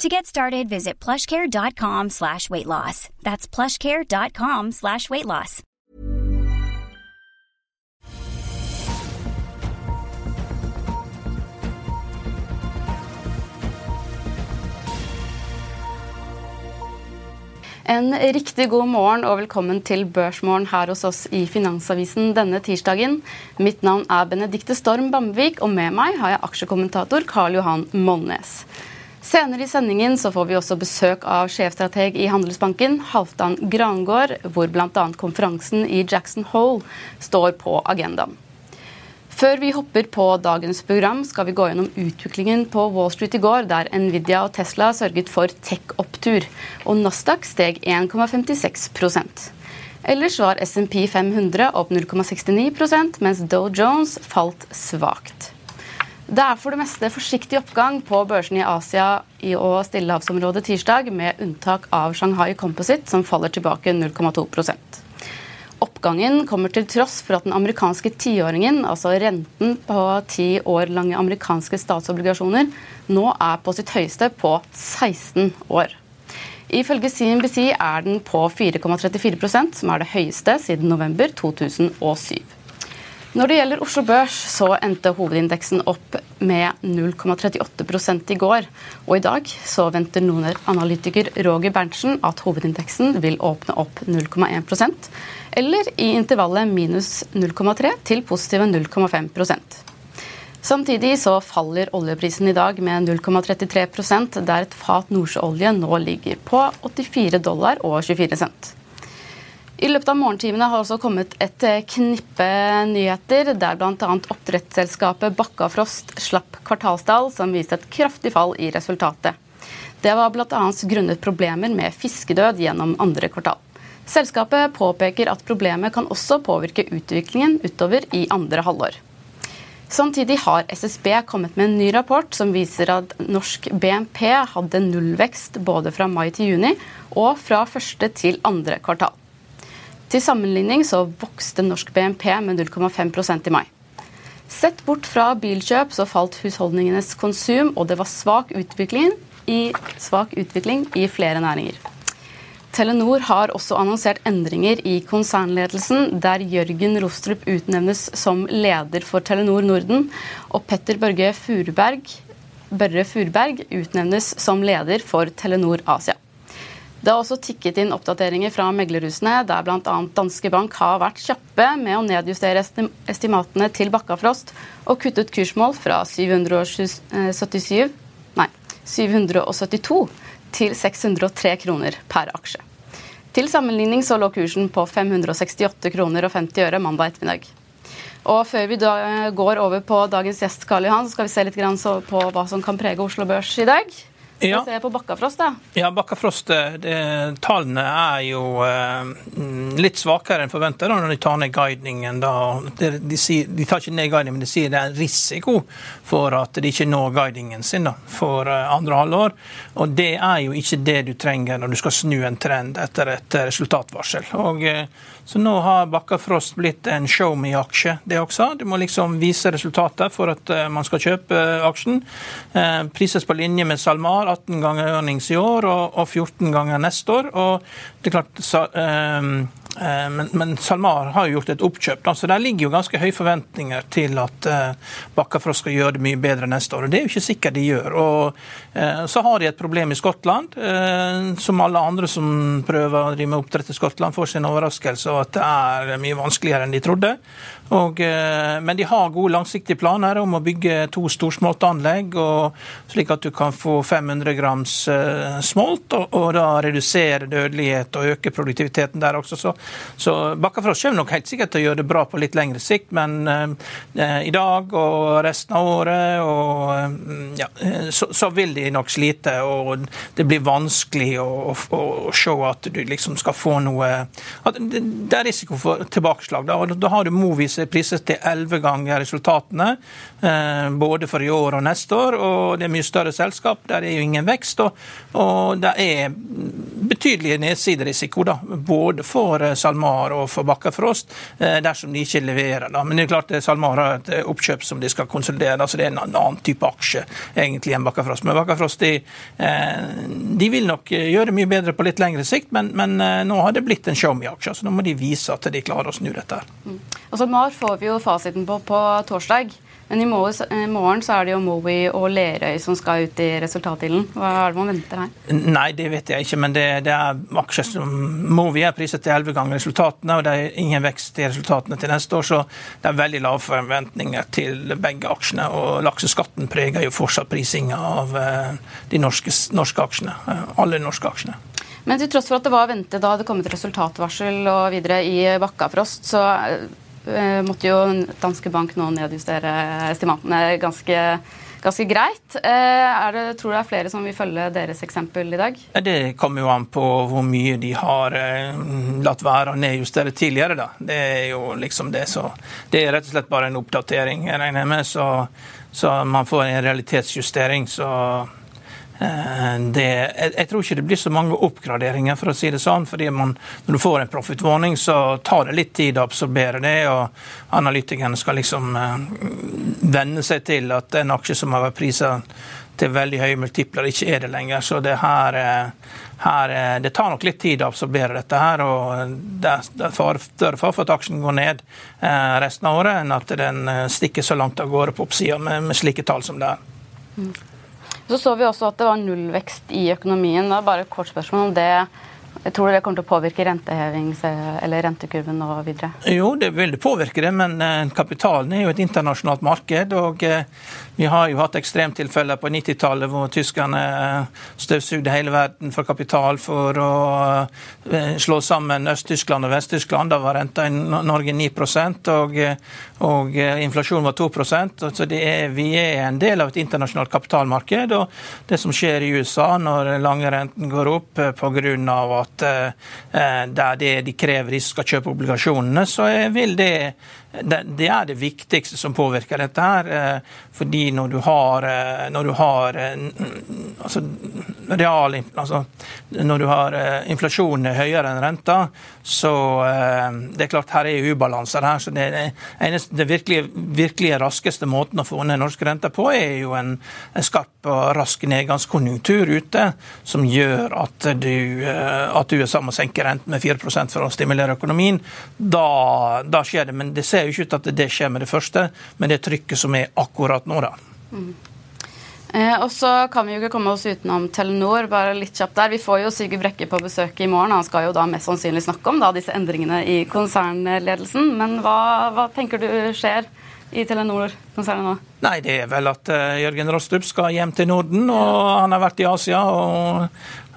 To get started, visit plushcare.com slash weight loss. That's plushcare.com slash weight loss. En riktig god morgen og velkommen til Børsmorgen her hos oss i Finansavisen denne tirsdagen. Mitt navn er Benedikte Storm Bamvik, og med meg har jeg aksjekommentator Karl Johan Molnes. Senere i sendingen så får vi også besøk av sjefstrateg i Handelsbanken, Halvdan Grangård, hvor bl.a. konferansen i Jackson Hole står på agendaen. Før vi hopper på dagens program, skal vi gå gjennom utviklingen på Wall Street i går, der Nvidia og Tesla sørget for tech-opptur, og Nasdaq steg 1,56% Ellers var SMP 500 opp 0,69% mens Dow Jones falt svakt. Det er for det meste forsiktig oppgang på børsene i Asia og Stillehavsområdet tirsdag, med unntak av Shanghai Composite, som faller tilbake 0,2% Oppgangen kommer til tross for at den amerikanske tiåringen, altså renten på ti år lange amerikanske statsobligasjoner, nå er på sitt høyeste på 16 år. Ifølge CNBC er den på 4,34% som er det høyeste siden november 2007. Når det gjelder Oslo Børs, så endte hovedindeksen opp med 0,38 i går. Og i dag så venter noen analytiker Roger Berntsen at hovedindeksen vil åpne opp 0,1% eller i intervallet minus 0,3 til positive 0,5% Samtidig så faller oljeprisen i dag med 0,33% der et fat nordsjøolje nå ligger på 84 dollar og 24 cent. I løpet av morgentimene har også kommet et eh, knippe nyheter, der bl.a. oppdrettsselskapet Bakkafrost slapp kvartalstall, som viste et kraftig fall i resultatet. Det var bl.a. grunnet problemer med fiskedød gjennom andre kvartal. Selskapet påpeker at problemet kan også påvirke utviklingen utover i andre halvår. Samtidig har SSB kommet med en ny rapport som viser at norsk BNP hadde nullvekst både fra mai til juni og fra første til andre kvartal. Til sammenligning så vokste norsk BNP med 0,5% i mai. Sett bort fra bilkjøp så falt husholdningenes konsum, og det var svak utvikling i, svak utvikling i flere næringer. Telenor har også annonsert endringer i konsernledelsen, der Jørgen Rostrup utnevnes som leder for Telenor Norden, og Petter Børge Furberg, Børre Furberg utnevnes som leder for Telenor Asia. Det har også tikket inn oppdateringer fra meglerhusene, der bl.a. Danske Bank har vært kjappe med å nedjustere estimatene til Bakkafrost og kuttet kursmål fra 777, nei, 772 til 603 kroner per aksje. Til sammenligning så lå kursen på 568 kroner og 50 øre mandag ettermiddag. Og Før vi da går over på dagens gjest, Karl Johan, så skal vi se litt på hva som kan prege Oslo Børs i dag. Ja. Se på Bakkafrost, da. Ja, Bakkafrost, Tallene er jo eh, litt svakere enn forventa når de tar ned guidingen. Da. De, de, sier, de, tar ikke ned guidingen, men de sier det er en risiko for at de ikke når guidingen sin da, for eh, andre halvår. Og det er jo ikke det du trenger når du skal snu en trend etter et resultatvarsel. Og eh, så nå har Bakkafrost blitt en show me-aksje, det også. Du må liksom vise resultatet for at eh, man skal kjøpe eh, aksjen. Eh, prises på linje med SalMar, 18 ganger earnings i år og 14 ganger neste år. Og det er klart, men, men, SalMar har jo gjort et oppkjøp, da, så der ligger jo ganske høye forventninger til at uh, Bakkafrost skal gjøre det mye bedre neste år. og Det er jo ikke sikkert de gjør. og uh, Så har de et problem i Skottland, som alle andre som prøver å drive med oppdrett i Skottland, får sin overraskelse og at det er mye vanskeligere enn de trodde. Og, men de har gode langsiktige planer om å bygge to storsmoltanlegg, slik at du kan få 500 grams smolt, og, og da redusere dødelighet og øke produktiviteten der også. Så så Bakkafrost kommer nok helt sikkert til å gjøre det bra på litt lengre sikt, men eh, i dag og resten av året og, eh, ja, så, så, vil de nok slite. Og det blir vanskelig å, å, å se at du liksom skal få noe at det er risiko for tilbakeslag. Da, og da har du Movies priset til elleve ganger resultatene, eh, både for i år og neste år. og Det er mye større selskap, der er jo ingen vekst. Og, og det er betydelig nedsiderisiko, da, både for eh, SalMar og for Bakkafrost, eh, dersom de ikke leverer. Da. Men det er klart SalMar har et oppkjøp som de skal konsolidere, så det er en annen type aksje egentlig enn Bakkafrost. Men Bakkafrost de, de, vil nok gjøre mye bedre på litt lengre sikt, men, men nå har det blitt en show me-aksje, så nå må de vise at de klarer å snu dette. her. Mm. Og SalMar får vi jo fasiten på på torsdag. Men i morgen så er det jo Mowi og Lerøy som skal ut i resultatdelen. Hva er det man venter her? Nei, det vet jeg ikke, men det, det er aksjer som Mowi er priset til elleve ganger resultatene, og det er ingen vekst i resultatene til neste år, så det er veldig lave forventninger til begge aksjene. Og lakseskatten preger jo fortsatt prisinga av eh, de norske, norske aksjene. Eh, alle norske aksjene. Men til tross for at det var ventet da det kom et resultatvarsel og videre i Bakkafrost, så Eh, måtte jo danske bank nå nedjustere estimatene ganske, ganske greit. Eh, det, tror du det er flere som vil følge deres eksempel i dag? Det kommer jo an på hvor mye de har eh, latt være å nedjustere tidligere. Da. Det er jo liksom det, så Det er rett og slett bare en oppdatering, jeg regner med, så, så man får en realitetsjustering. så Eh, det, jeg, jeg, tror ikke det blir så mange oppgraderinger, for å si det sånn. fordi man, Når du får en profittvarning, så tar det litt tid å absorbere det. og Analytikerne skal liksom uh, venne seg til at en aksje som har vært prisa til veldig høye multipler, ikke er det lenger. Så det her, uh, her det tar nok litt tid å absorbere dette. her, og Det er større fare for at aksjen går ned resten av året, enn at den stikker så langt av gårde på oppsida med, med slike tall som det er. Så så vi også at det var nullvekst i økonomien. Da. Bare et kort spørsmål om det. Jeg tror det kommer til å påvirke rentehevings- eller rentekurven og videre? Jo, det vil det påvirke det, men eh, kapitalen er jo et internasjonalt marked. og eh, vi har jo hatt ekstremtilfeller på 90-tallet hvor tyskerne eh, støvsugde hele verden for kapital for å slå sammen Øst-Tyskland og Vest-Tyskland. Da var renta i Norge 9 og, og inflasjonen var 2% så er, Vi er en del av et internasjonalt kapitalmarked. og Det som skjer i USA når langrenten går opp pga. At det er det de krever de skal kjøpe obligasjonene, så vil det det, er det viktigste som påvirker dette. her, eh, fordi når du har, eh, når du har eh, altså, real, altså, Når du har inflasjonen høyere enn renta, så det er klart her er ubalanser her. så Det, eneste, det virkelig, virkelig, raskeste måten å få ned norske renter på, er jo en, en skarp og rask nedgangskonjunktur ute, som gjør at, du, at USA må senke renten med 4% for å stimulere økonomien. Da, da skjer det. men det ser ser jo ikke ut at det skjer med det første, men det trykket som er akkurat nå, da. Mm. Eh, og så kan vi jo ikke komme oss utenom Telenor. bare litt kjapt der. Vi får jo Sigurd Brekke på besøk i morgen. Han skal jo da mest sannsynlig snakke om da, disse endringene i konsernledelsen. Men hva, hva tenker du skjer i Telenor-konsernet nå? Nei, Det er vel at uh, Jørgen Rostrup skal hjem til Norden. og Han har vært i Asia og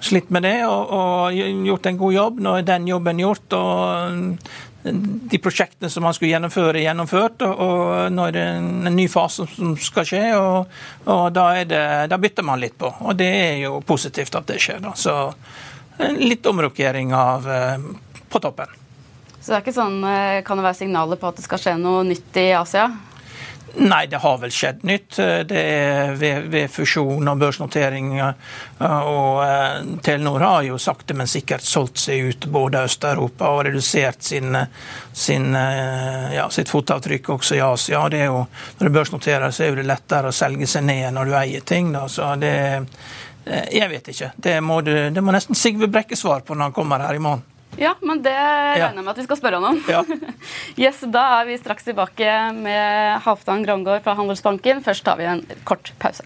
slitt med det og, og gjort en god jobb. Nå er den jobben gjort. og de prosjektene som man skulle gjennomføre, er gjennomført. Og nå er det en ny fase som skal skje, og, og da, det, da, bytter man litt på. Og det er jo positivt at det skjer. Da. Så litt omrokering av, eh, på toppen. Så det er ikke sånn, eh, kan det være signaler på at det skal skje noe nytt i Asia? Nei, det har vel skjedd nytt. Det er ved, ved fusjon og børsnotering. Og eh, Telenor har jo sakte, men sikkert solgt seg ut både Øst-Europa og redusert sin, sin, eh, ja, sitt fotavtrykk også i Asia. Det er jo, når du børsnoterer, så er det lettere å selge seg ned når du eier ting. Da. Så det, eh, jeg vet ikke. Det må, du, det må nesten Sigve Brekke svare på når han kommer her i morgen. Ja, men det regner jeg med at vi skal spørre han om. Ja. yes, Da er vi straks tilbake med Halvdan Grangård fra Handelsbanken. Først tar vi en kort pause.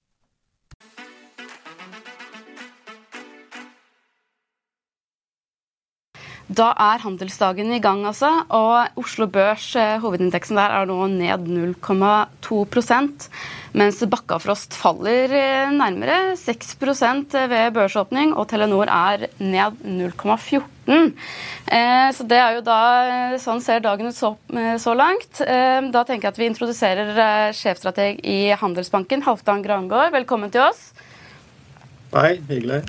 Da er handelsdagen i gang, altså. Og Oslo Børs, eh, hovedindeksen der, er nå ned 0,2% mens Bakkafrost faller eh, nærmere 6% ved børsåpning, og Telenor er ned 0,14 eh, Så det er jo da Sånn ser dagen ut så, så langt. Da tenker jeg at vi introduserer sjefstrateg i Handelsbanken, Halvdan Grangård. Velkommen til oss. Hei, hyggelig.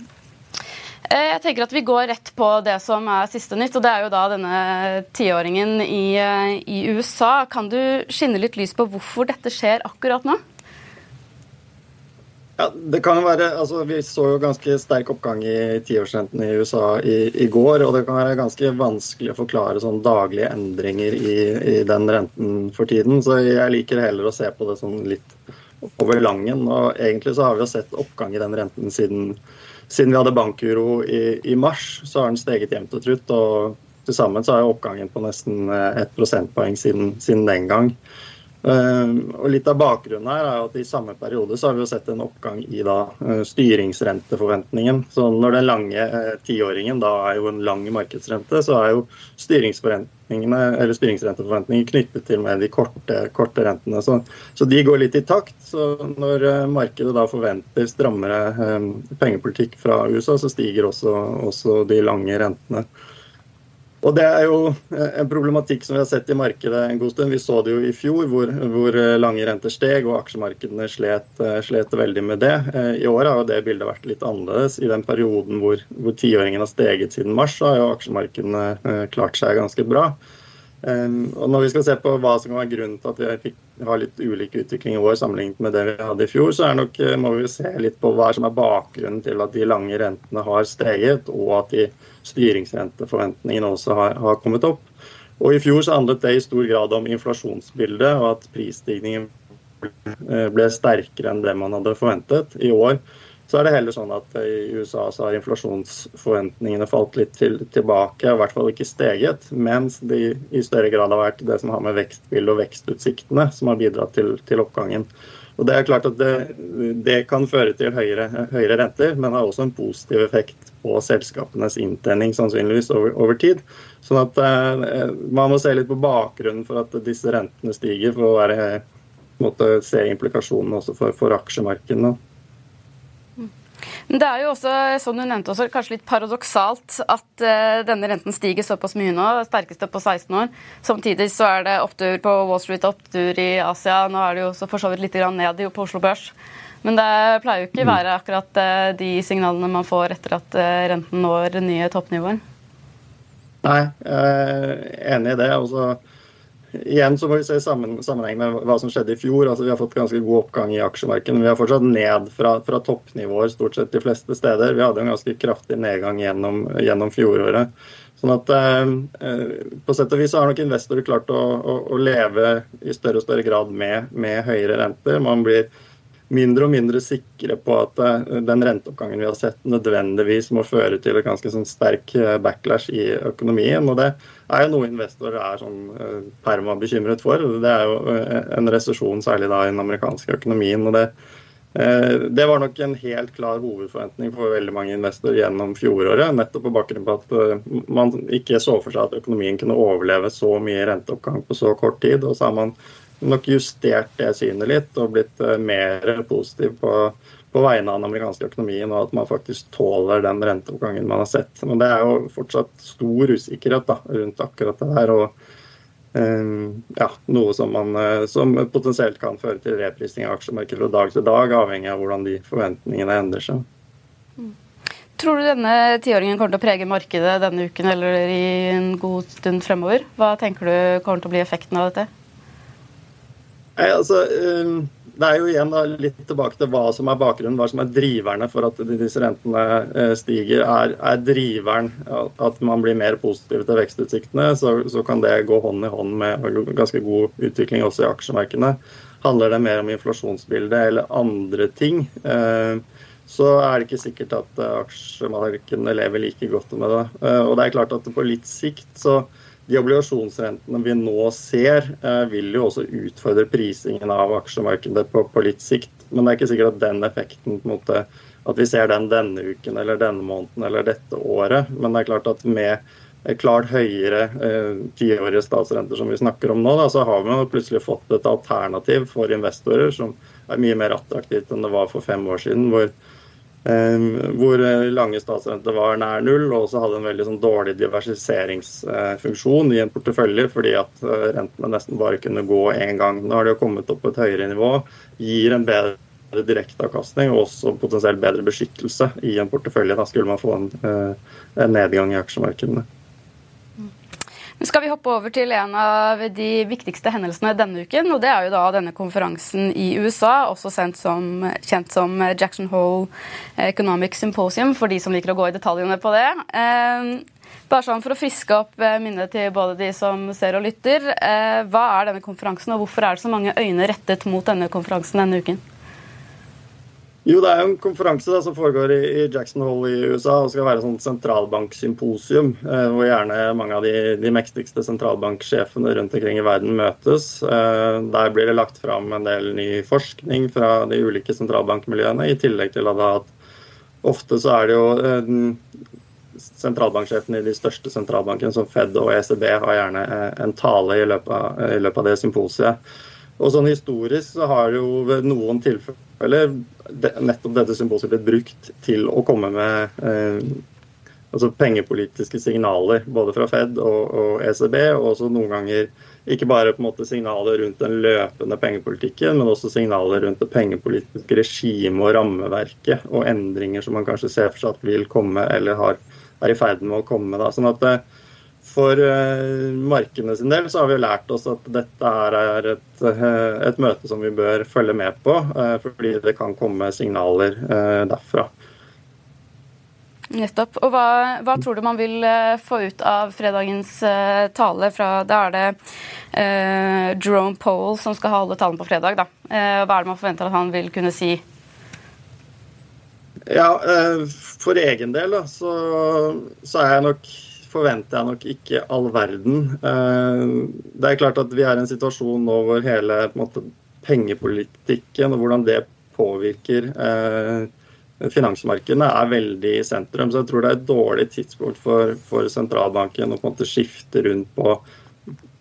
Eh, jeg tenker at Vi går rett på det som er siste nytt. og Det er jo da denne tiåringen i, eh, i USA. Kan du skinne litt lys på hvorfor dette skjer akkurat nå? Ja, det kan jo være, altså Vi så jo ganske sterk oppgang i tiårsrenten i USA i, i, går. og Det kan være ganske vanskelig å forklare sånn daglige endringer i, i, den renten for tiden. Så jeg liker heller å se på det sånn litt over langen. og Egentlig så har vi jo sett oppgang i den renten siden siden vi hadde bankuro i, i, mars, så har den steget jevnt og trutt. Og til sammen så er oppgangen på nesten eh, ett prosentpoeng siden, siden den gang. Uh, og Litt av bakgrunnen her er at i samme periode så har vi jo sett en oppgang i da, uh, styringsrenteforventningen. Så når den lange uh, tiåringen da er jo en lang markedsrente, så er jo styringsrenteforventninger knyttet til med de korte, korte rentene. Så, så, de går litt i takt. Så når markedet da forventer strammere pengepolitikk fra USA, så stiger også, også de lange rentene. Og Det er jo eh, en problematikk som vi har sett i markedet en god stund. Vi så det jo i fjor, hvor, hvor eh, lange renter steg og aksjemarkedene slet, eh, slet, veldig med det. I år har jo det bildet vært litt annerledes. I den perioden hvor, hvor tiåringen har steget siden mars, så har jo aksjemarkedene klart seg ganske bra. Og Når vi skal se på hva som kan være grunnen til at vi har litt ulik utvikling i år sammenlignet med det vi hadde i fjor, så nok, må vi se litt på hva som er bakgrunnen til at de lange rentene har steget, og at de styringsrenteforventningene også har, har, kommet opp. Og I fjor så handlet det i stor grad om inflasjonsbildet, og at prisstigningen ble sterkere enn det man hadde forventet. I år så er det heller sånn at i USA så har inflasjonsforventningene falt litt til, tilbake, i hvert fall ikke steget, mens de i større grad har vært det som har med vekstbildet og vekstutsiktene som har bidratt til, til oppgangen. Og Det er klart at det, det kan føre til høyere, høyere, renter, men har også en positiv effekt på selskapenes inntjening sannsynligvis over, over tid. Sånn at eh, Man må se litt på bakgrunnen for at disse rentene stiger, for å være, måtte se implikasjonene også for, for aksjemarkedene. Det er jo også, som du nevnte også, kanskje litt paradoksalt at uh, denne renten stiger såpass mye nå, sterkeste på 16 år. Samtidig så er det opptur på Wall Street, opptur i Asia. Nå er det jo for så vidt litt ned på Oslo Børs. Men det pleier jo ikke å være akkurat uh, de signalene man får etter at uh, renten når nye toppnivåer. Nei, jeg er enig i det. Også, igjen så må vi se sammenheng med hva som skjedde i fjor. altså Vi har fått ganske god oppgang i aksjemarkedet, men vi har fortsatt ned fra, fra, toppnivåer stort sett de fleste steder. Vi hadde en ganske kraftig nedgang gjennom, gjennom fjoråret. Sånn at eh, På sett og vis har nok investorer klart å, å, å, leve i større og større grad med, med høyere renter. Man blir mindre og mindre sikre på at eh, den renteoppgangen vi har sett, nødvendigvis må føre til en ganske sånn sterk eh, backlash i økonomien. og Det er jo noe investorer er sånn permabekymret perma bekymret for. Det er jo en resesjon, særlig da i den amerikanske økonomien. og det det var nok en helt klar hovedforventning for veldig mange investorer gjennom fjoråret. Nettopp på bakgrunn på at man ikke så for seg at økonomien kunne overleve så mye renteoppgang på så kort tid. Og så har man nok justert det synet litt og blitt eh, mer positiv på, på vegne av den amerikanske økonomien, og at man faktisk tåler den renteoppgangen man har sett. Men det er jo fortsatt stor usikkerhet da, rundt akkurat det her. og um, ja, Noe som, man, eh, som, potensielt kan føre til reprising av aksjemarkedet fra dag til dag, avhengig av hvordan de forventningene endrer seg. Mm. Tror du denne tiåringen kommer til å prege markedet denne uken eller i en god stund fremover? Hva tenker du kommer til å bli effekten av dette? Nei, altså, um, Det er jo igjen da, litt tilbake til hva som er bakgrunnen, hva som er driverne for at disse rentene eh, stiger. Er, er driveren at man blir mer positiv til vekstutsiktene, så, så, kan det gå hånd i hånd med ganske god utvikling også i aksjemarkedene. Handler det mer om inflasjonsbildet eller andre ting, eh, så er det ikke sikkert at aksjemarkedene lever like godt med det. Eh, og det er klart at på litt sikt så de obligasjonsrentene vi nå ser, eh, vil jo også utfordre prisingen av aksjemarkedet på, på, litt sikt. Men det er ikke sikkert at den effekten måte, at vi ser den denne uken eller denne måneden eller dette året. Men det er klart at med klart høyere eh, tiårige statsrenter som vi snakker om nå, da, så har vi plutselig fått et alternativ for investorer som er mye mer attraktivt enn det var for fem år siden. hvor hvor eh, lange statsrenter var nær null, og også hadde en veldig sånn dårlig diversiseringsfunksjon i en portefølje, fordi at eh, rentene nesten bare kunne gå én gang. Nå har de jo kommet opp på et høyere nivå, gir en bedre direkteavkastning og også potensielt bedre beskyttelse i en portefølje. Da skulle man få en, eh, en nedgang i aksjemarkedene. Skal vi hoppe over til en av de viktigste hendelsene denne uken. og Det er jo da denne konferansen i USA, også som, kjent som Jackson Hole Economic Symposium, for de som liker å gå i detaljene på det. Eh, bare sånn For å friske opp eh, minnet til både de som ser og lytter. Eh, hva er denne konferansen, og hvorfor er det så mange øyne rettet mot denne konferansen denne uken? Jo, det er jo en konferanse da, som foregår i, Jackson Hole i USA og skal være et sånn sentralbanksymposium eh, hvor gjerne mange av de, de mektigste sentralbanksjefene rundt omkring i verden møtes. Eh, der blir det lagt fram en del ny forskning fra de ulike sentralbankmiljøene, i tillegg til at ofte så er det jo eh, sentralbanksjefene i de største sentralbankene, som Fed og ECB, har gjerne eh, en tale i løpet av, i løpet av det symposiet. Og sånn Historisk så har jo ved noen tilfeller nettopp dette symbolet blitt brukt til å komme med eh, altså pengepolitiske signaler, både fra Fed og, og, ECB, og også noen ganger ikke bare på en måte signaler rundt den løpende pengepolitikken, men også signaler rundt det pengepolitiske regimet og rammeverket, og endringer som man kanskje ser for seg at vil komme, eller har, er i ferd med å komme. Da. Sånn at eh, for markene sin del så har vi lært oss at dette er et, uh, et møte som vi bør følge med på, uh, fordi det kan komme signaler derfra. Nettopp. Og hva, hva, tror du man vil få ut av fredagens tale? Fra, da er det Jerome Powell som skal holde talen på fredag. Da. hva er det man forventer at han vil kunne si? Ja, For egen del da, så, så er jeg nok forventer jeg nok ikke all verden. Eh, det er klart at vi er i en situasjon nå hvor hele måte, pengepolitikken og hvordan det påvirker eh, finansmarkedene, er veldig i sentrum. Så jeg tror det er et dårlig tidspunkt for, for sentralbanken å på en måte skifte rundt på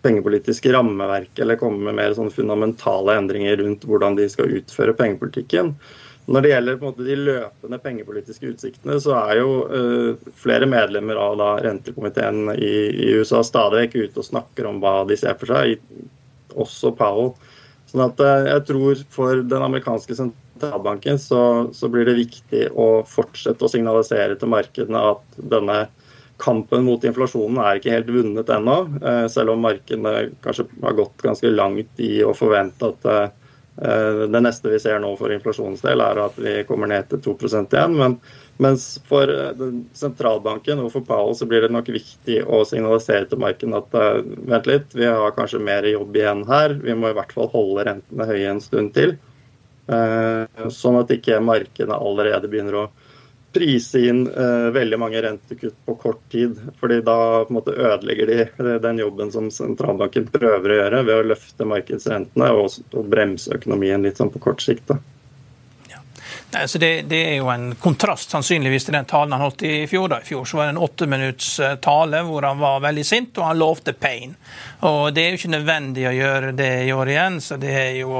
pengepolitiske rammeverk eller komme med mer sånn fundamentale endringer rundt hvordan de skal utføre pengepolitikken. Når det gjelder måte, de løpende pengepolitiske utsiktene, så er jo uh, flere medlemmer av da, rentekomiteen i, i, USA stadig vekk ute og snakker om hva de ser for seg, også Powell. Sånn at uh, jeg tror for den amerikanske sentralbanken så, så, blir det viktig å fortsette å signalisere til markedene at denne kampen mot inflasjonen er ikke helt vunnet ennå. uh, selv om markedene kanskje har gått ganske langt i å forvente at det neste vi ser nå for inflasjonens del, er at vi kommer ned til 2 igjen. Men, mens for sentralbanken og for Powell så blir det nok viktig å signalisere til markedet at vent litt, vi har kanskje mer jobb igjen her. Vi må i hvert fall holde rentene høye en stund til. Sånn at ikke markedene allerede begynner å prise inn uh, veldig mange rentekutt på kort tid. fordi da på en måte ødelegger de eh, den jobben som sentralbanken prøver å gjøre ved å løfte markedsrentene og, og bremse økonomien litt sånn på kort sikt. da. Nei, så det, det, er jo en kontrast sannsynligvis til den talen han holdt i fjor. da. I fjor så var det en åtteminutts minutts tale hvor han var veldig sint og han lovte pain. Og Det er jo ikke nødvendig å gjøre det i år igjen. så Det er jo,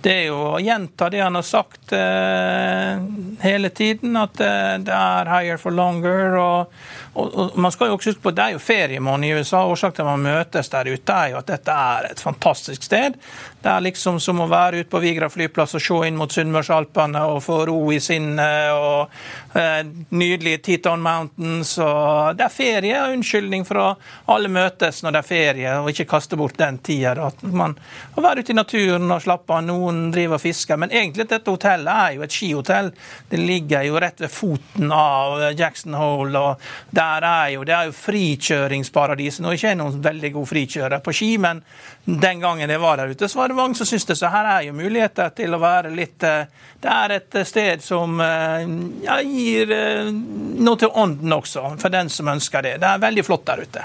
det er jo å gjenta det han har sagt eh, hele tiden, at eh, det er higher for longer. og og, og, man skal jo også huske på at Det er jo feriemåned i USA. Årsaken til at man møtes der ute, er jo at dette er et fantastisk sted. Det er liksom som å være ute på Vigra flyplass og se inn mot Sunnmørsalpene og få ro i sinnet. og eh, Nydelige Teton Mountains. og Det er ferie og unnskyldning for å alle møtes når det er ferie, og ikke kaste bort den tida. Å være ute i naturen og slappe av. Noen driver og fisker. Men egentlig dette hotellet er jo et skihotell. Det ligger jo rett ved foten av Jackson Hole. og der er jo, det er jo frikjøringsparadiset. Nå er ikke jeg noen veldig god frikjører på ski, men den gangen jeg var der ute, så var det mange som syntes det. Så her er jo muligheter til å være litt eh, Det er et sted som eh, ja, gir eh, noe til ånden også, for den som ønsker det. Det er veldig flott der ute.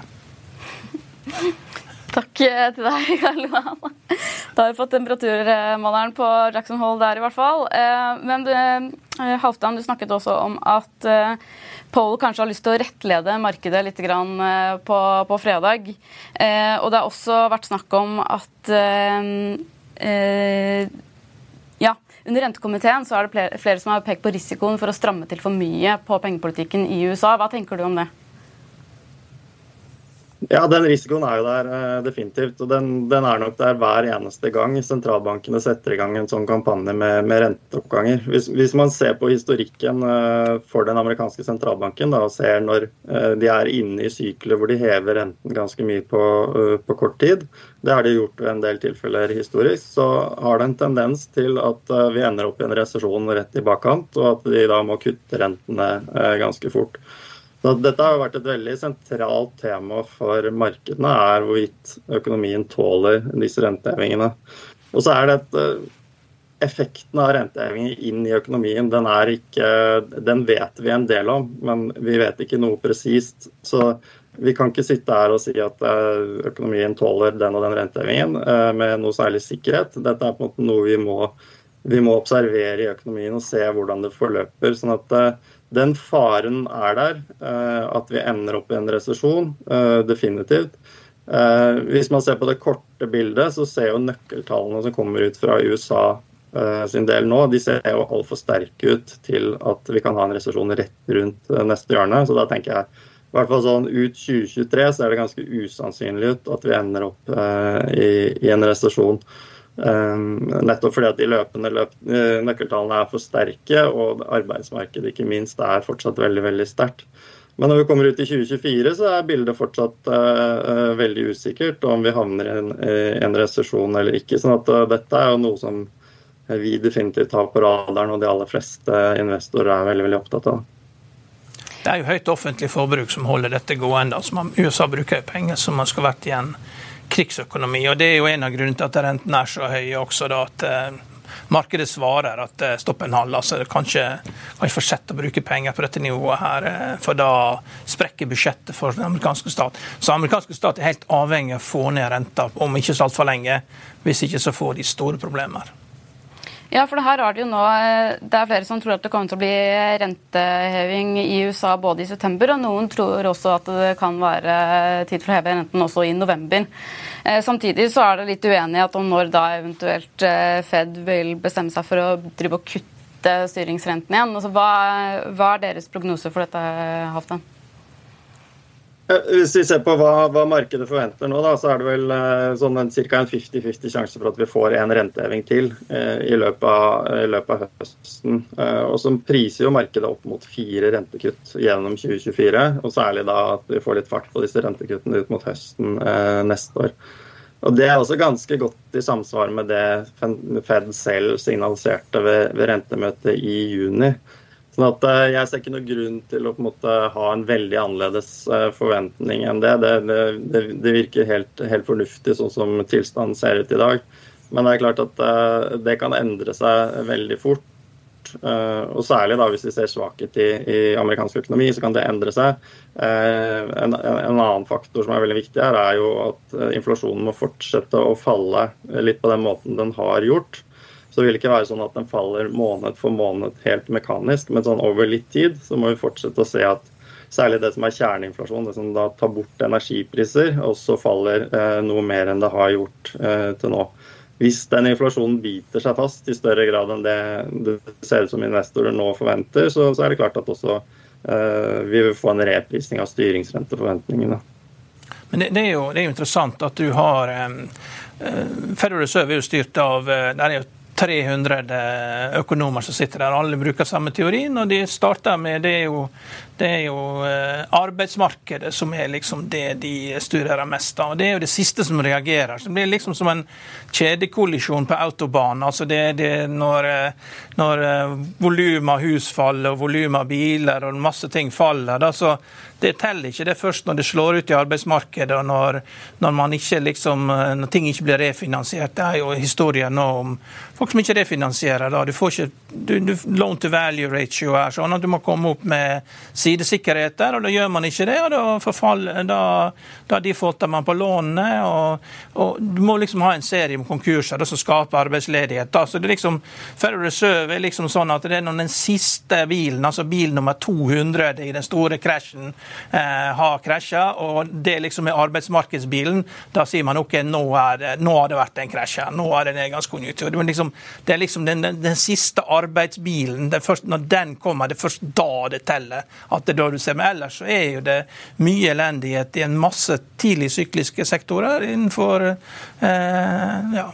Takk til deg, Karl Johan. Da har vi fått temperaturmåleren på Jackson Hole der, i hvert fall. Men Halvdan, du snakket også om at Paul kanskje har lyst til å rettlede markedet litt eh, på, på fredag. Eh, og det har også vært snakk om at eh, ja, under rentekomiteen så er det flere som har pekt på risikoen for å stramme til for mye på pengepolitikken i USA. Hva tenker du om det? Ja, den risikoen er jo der eh, definitivt. Og den, den, er nok der hver eneste gang sentralbankene setter i gang en sånn kampanje med, med renteoppganger. Hvis, hvis, man ser på historikken uh, for den amerikanske sentralbanken da, og ser når uh, de er inne i sykler hvor de hever renten ganske mye på, på, kort tid, det har de gjort i en del tilfeller historisk, så har det en tendens til at vi ender opp i en resesjon rett i bakkant, og at de da må kutte rentene ganske fort. Dette har vært et veldig sentralt tema for markedene, er hvorvidt økonomien tåler disse rentehevingene. Og så er det et eh, Effekten av rentehevinger inn i økonomien, den, er ikke, den vet vi en del om, men vi vet ikke noe presist. Så vi kan ikke sitte her og si at eh, økonomien tåler den og den rentehevingen eh, med noe særlig sikkerhet. Dette er på en måte noe vi må, vi må observere i økonomien og se hvordan det forløper. sånn at den faren er der, eh, at vi ender opp i en resesjon. Eh, definitivt. Eh, hvis man ser på det korte bildet, så ser jo nøkkeltallene som kommer ut fra USA sin del nå, de ser jo altfor sterke ut til at vi kan ha en resesjon rett rundt neste hjørne. Så da tenker jeg i hvert fall sånn ut 2023 så er det ganske usannsynlig ut at vi ender opp i, en resesjon. Ehm, nettopp fordi at de løpende løp, eh, nøkkeltallene er for sterke, og arbeidsmarkedet ikke minst er fortsatt veldig veldig sterkt. Men når vi kommer ut i 2024, så er bildet fortsatt uh, veldig usikkert om vi havner i en, en resesjon eller ikke. sånn at uh, dette er jo noe som vi definitivt har på radaren, og de aller fleste investorer er veldig, veldig opptatt av. Det er jo høyt offentlig forbruk som holder dette gående. Altså, USA bruker penger som man skulle vært igjen krigsøkonomi. og Det er jo en av grunnene til at renten er så høy også. da at eh, Markedet svarer at eh, stopp en Kanskje kan ikke fortsette å bruke penger på dette nivået, her, eh, for da sprekker budsjettet for den amerikanske stat. Så den amerikanske stat er helt avhengig av å få ned renta om ikke så altfor lenge. Hvis ikke så får de store problemer. Ja, for her er det jo nå eh, Det er flere som tror at det kommer til å bli renteheving i USA både i september, og noen tror også at det kan være tid for å heve renten også i november. Eh, samtidig så er det litt uenighet om når da eventuelt eh, Fed vil bestemme seg for å drive og kutte styringsrenten igjen. Altså, hva, hva er deres prognose for dette, Halvdan? Eh, hvis vi ser på hva, hva, markedet forventer nå, da, så er det vel eh, sånn en, ca. en 50-50 sjanse for at vi får en renteheving til eh, i, løpet av, i, løpet av, høsten. Eh, og så priser jo markedet opp mot fire rentekutt gjennom 2024. Og særlig da at vi får litt fart på disse rentekuttene ut mot høsten eh, neste år. Og Det er også ganske godt i samsvar med det Fed selv signaliserte ved, ved rentemøtet i juni. Sånn at eh, Jeg ser ikke noen grunn til å på en måte ha en veldig annerledes eh, forventning enn det. Det, det, det virker helt, helt, fornuftig sånn som tilstanden ser ut i dag. Men det er klart at eh, det kan endre seg veldig fort. Og særlig da hvis vi ser svakhet i, i amerikansk økonomi, så kan det endre seg. En, en, annen faktor som er veldig viktig her, er jo at inflasjonen må fortsette å falle litt på den måten den har gjort. Så det vil ikke være sånn at den faller måned for måned helt mekanisk, men sånn over litt tid så må vi fortsette å se at særlig det som er kjerneinflasjon, det som da tar bort energipriser, også faller eh, noe mer enn det har gjort eh, til nå. Hvis den inflasjonen biter seg fast i større grad enn det det ser ut som investorer nå forventer, så, så er det klart at også eh, vi vil få en reprisning av styringsrenteforventningene. Men det, det, er jo, det, er jo, interessant at du har um, Federal Reserve er jo styrt av det der er jo 300 økonomer som sitter der, alle bruker samme teorien. og de starter med det er jo, det er jo eh, arbeidsmarkedet som er liksom det de studerer mest av. og Det er jo det siste som reagerer. Så Det blir liksom som en kjedekollisjon på autobanen. altså det, det Når, eh, når volumet av hus faller og volumet av biler og masse ting faller, da, så det teller ikke. Det er først når det slår ut i arbeidsmarkedet og når, når, liksom, når ting ikke blir refinansiert. Det er jo historien nå om folk som ikke refinansierer. Da. Du får ikke du, du, Loan to value ratio er sånn at du må komme opp med sidesikkerheter, og da gjør man ikke det. og Da, forfaller, da, da defaulter man på lånene. Og, og, Du må liksom ha en serie med konkurser da, som skaper arbeidsledighet. Da. Så det er liksom, Federal Reserve er liksom sånn at det er den siste bilen, altså bil nummer 200 i den store krasjen, eh, har krasja, og det liksom er arbeidsmarkedsbilen, da sier man ok, nå, er, nå har det vært en krasj her. Nå er det nedgangskonjunktur. Men liksom, det er liksom den, den, den siste arbeidsbilen. Først, når den kommer, det er først da det teller. at det er da du ser. Men ellers så er jo det mye elendighet i en masse tidlig sykliske sektorer innenfor eh, ja,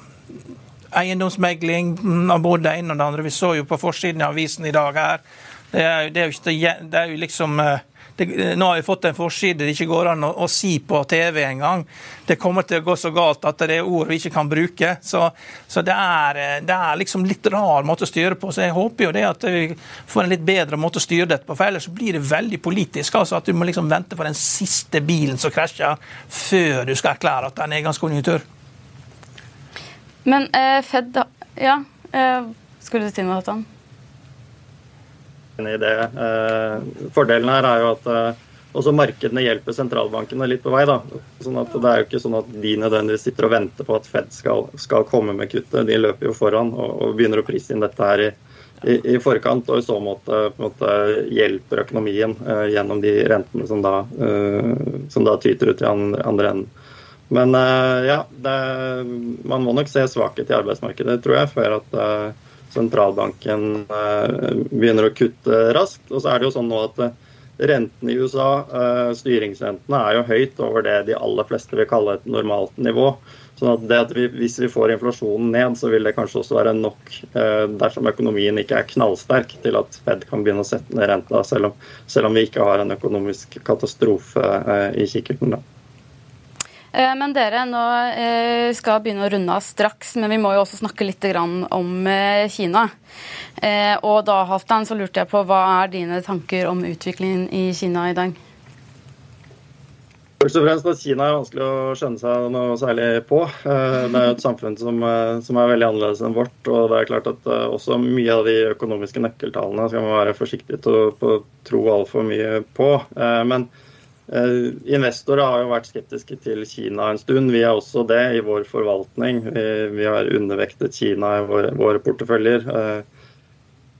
eiendomsmegling av både det ene og det andre. Vi så jo på forsiden av avisen i dag her. Det er, det er, jo, det er jo liksom eh, det, nå har vi fått en forside det ikke går an å, å si på TV engang. Det kommer til å gå så galt at det er ord vi ikke kan bruke. Så, så det, er, det, er, liksom litt rar måte å styre på. Så jeg håper jo det at vi får en litt bedre måte å styre dette på. For ellers blir det veldig politisk. altså At du må liksom vente på den siste bilen som krasjer, før du skal erklære at det er nedgangskonjunktur. Men eh, Fed, da Ja, eh, skulle du si noe, Hatan? I det. Eh, fordelen her er jo at eh, også markedene hjelper sentralbankene litt på vei. da. Sånn at Det er jo ikke sånn at de nødvendigvis sitter og venter på at Fed skal, skal komme med kuttet. De løper jo foran og, og begynner å prise inn dette her i, i, i, forkant. Og i så måte, måte hjelper økonomien uh, gjennom de rentene som da, uh, som da tyter ut i andre, enden. Men uh, ja, det, man må nok se svakhet i arbeidsmarkedet, tror jeg, før at sentralbanken eh, begynner å kutte raskt. Og så er det jo sånn nå at eh, rentene i USA, eh, styringsrentene, er jo høyt over det de aller fleste vil kalle et normalt nivå. Sånn at, at vi, Hvis vi får inflasjonen ned, så vil det kanskje også være nok dersom økonomien ikke er knallsterk til at Fed kan begynne å sette ned renta, selv om, selv om vi ikke har en økonomisk katastrofe i kikkerten. da. Eh, men dere, nå eh, skal begynne å runde av straks, men vi må jo også snakke litt om eh, Kina. Og da, Halvdan, så lurte jeg på hva er dine tanker om utviklingen i Kina i dag? Først og fremst at Kina er vanskelig å skjønne seg noe særlig på. Det er et samfunn som, som, er veldig annerledes enn vårt. og det er klart at Også mye av de økonomiske nøkkeltallene skal man være forsiktig til å, tro altfor mye på. Men investorer har jo vært skeptiske til Kina en stund. Vi er også det i vår forvaltning. Vi har undervektet Kina i våre, våre porteføljer. Eh,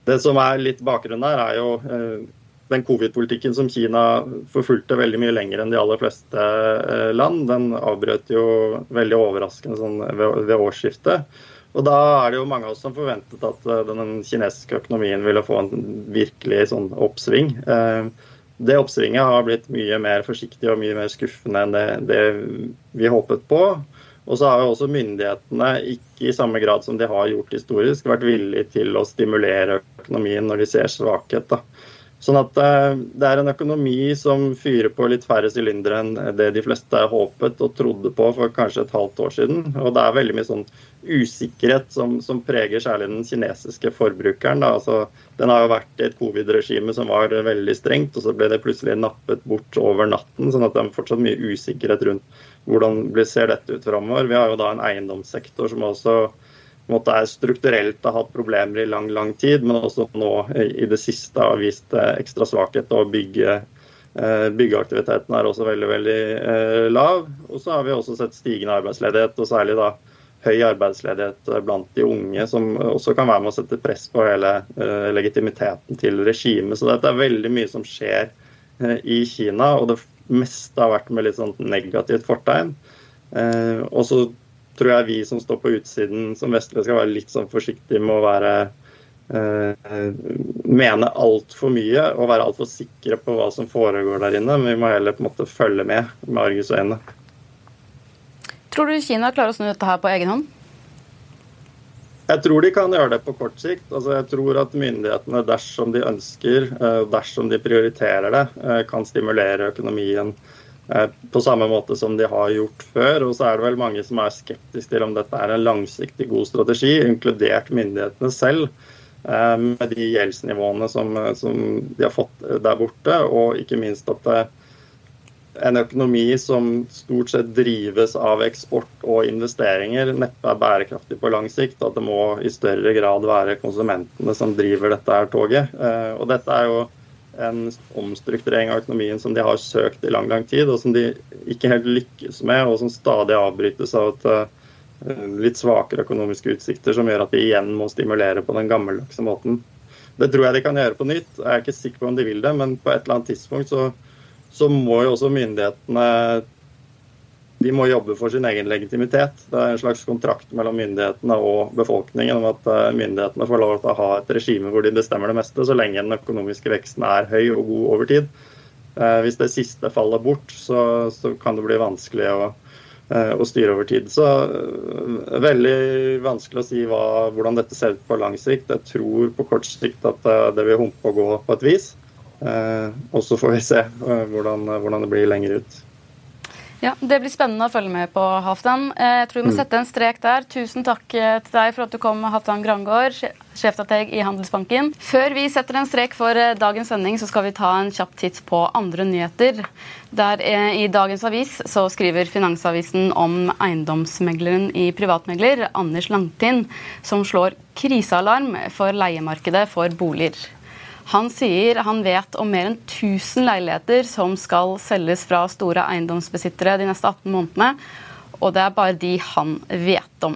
det som er litt bakgrunnen her, er jo eh, den covid-politikken som Kina forfulgte veldig mye lenger enn de aller fleste land. Den avbrøt jo veldig overraskende sånn ved, ved årsskiftet. Og da er det jo mange av oss som forventet at den kinesiske økonomien ville få en virkelig sånn oppsving. Det oppsvinget har blitt mye mer forsiktig og mye mer skuffende enn det, det vi håpet på. Og så har jo også myndighetene, ikke i samme grad som de har gjort historisk, vært villige til å stimulere økonomien når de ser svakhet. Da. Sånn at eh, det er en økonomi som fyrer på litt færre sylindere enn det de fleste håpet og trodde på for kanskje et halvt år siden. Og det er veldig mye sånn usikkerhet som, som preger særlig den kinesiske forbrukeren. Altså, den har jo vært i et covid-regime som var veldig strengt, og så ble det plutselig nappet bort over natten. sånn at det er fortsatt mye usikkerhet rundt hvordan ser dette ut framover. Vi har jo da en eiendomssektor som også måte er strukturelt har hatt problemer i lang lang tid, men også nå i det siste har vist eh, ekstra svakhet. og bygge, eh, Byggeaktiviteten er også veldig veldig eh, lav. Og så har vi også sett stigende arbeidsledighet, og særlig da høy arbeidsledighet blant de unge, som også kan være med å sette press på hele legitimiteten til regimet. Så dette er veldig mye som skjer i Kina, og det meste har vært med litt sånn negativt fortegn. Og så tror jeg vi som står på utsiden som vestlige skal være litt sånn forsiktige med å være eh, mene altfor mye og være altfor sikre på hva som foregår der inne. Men vi må heller på en måte følge med med argusøyne. Tror du Kina klarer å snu dette her på egen hånd? Jeg tror de kan gjøre det på kort sikt. Altså, jeg tror at myndighetene, dersom de ønsker, eh, dersom de prioriterer det, eh, kan stimulere økonomien på samme måte som de har gjort før. Og så er det vel mange som er skeptiske til om dette er en langsiktig god strategi, inkludert myndighetene selv. Eh, med de gjeldsnivåene som, som de har fått der borte, og ikke minst at det, en økonomi som stort sett drives av eksport og investeringer, neppe er bærekraftig på lang sikt. At det må i større grad være konsumentene som driver dette her toget. Eh, og dette er jo en omstrukturering av økonomien som de har søkt i lang lang tid, og som de ikke helt lykkes med, og som stadig avbrytes av et uh, litt svakere økonomiske utsikter, som gjør at de igjen må stimulere på den gammeldagse måten. Det tror jeg de kan gjøre på nytt. Jeg er ikke sikker på om de vil det, men på et eller annet tidspunkt så, så må jo også myndighetene de må jobbe for sin egen legitimitet. Det er en slags kontrakt mellom myndighetene og befolkningen om at eh, myndighetene får lov til å ha et regime hvor de bestemmer det meste, så lenge den økonomiske veksten er høy og god over tid. Eh, hvis det siste faller bort, så, så kan det bli vanskelig å, eh, å styre over tid. Så Veldig vanskelig å si hva, hvordan dette ser ut på lang sikt. Jeg tror på kort sikt at det vil humpe og gå på et vis. Og så får vi se hvordan, hvordan det blir lenger ut. Ja, Det blir spennende å følge med på, Halvdan. Eh, jeg tror vi må mm. sette en strek der. Tusen takk eh, til deg for at du kom, Halvdan Grangård, sjefstrateg i Handelsbanken. Før vi setter en strek for eh, dagens sending, så skal vi ta en kjapp titt på andre nyheter. Der I dagens avis så skriver Finansavisen om eiendomsmegleren i Privatmegler, Anders Langtind, som slår krisealarm for leiemarkedet for boliger. Han sier han vet om mer enn 1000 leiligheter som skal selges fra store eiendomsbesittere de neste 18 månedene, og det er bare de han vet om.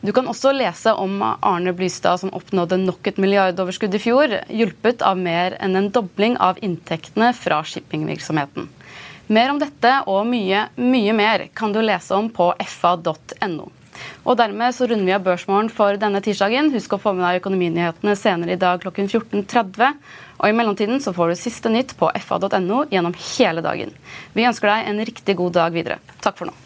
Du kan også lese om Arne Blystad som oppnådde nok et milliardoverskudd i fjor, hjulpet av mer enn en dobling av inntektene fra shippingvirksomheten. Mer om dette og mye, mye mer kan du lese om på fa.no. Og Dermed så runder vi av Børsmorgen for denne tirsdagen. Husk å få med deg økonominyhetene senere i dag klokken 14.30. Og I mellomtiden så får du siste nytt på fa.no gjennom hele dagen. Vi ønsker deg en riktig god dag videre. Takk for nå.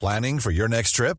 Planning for your next trip?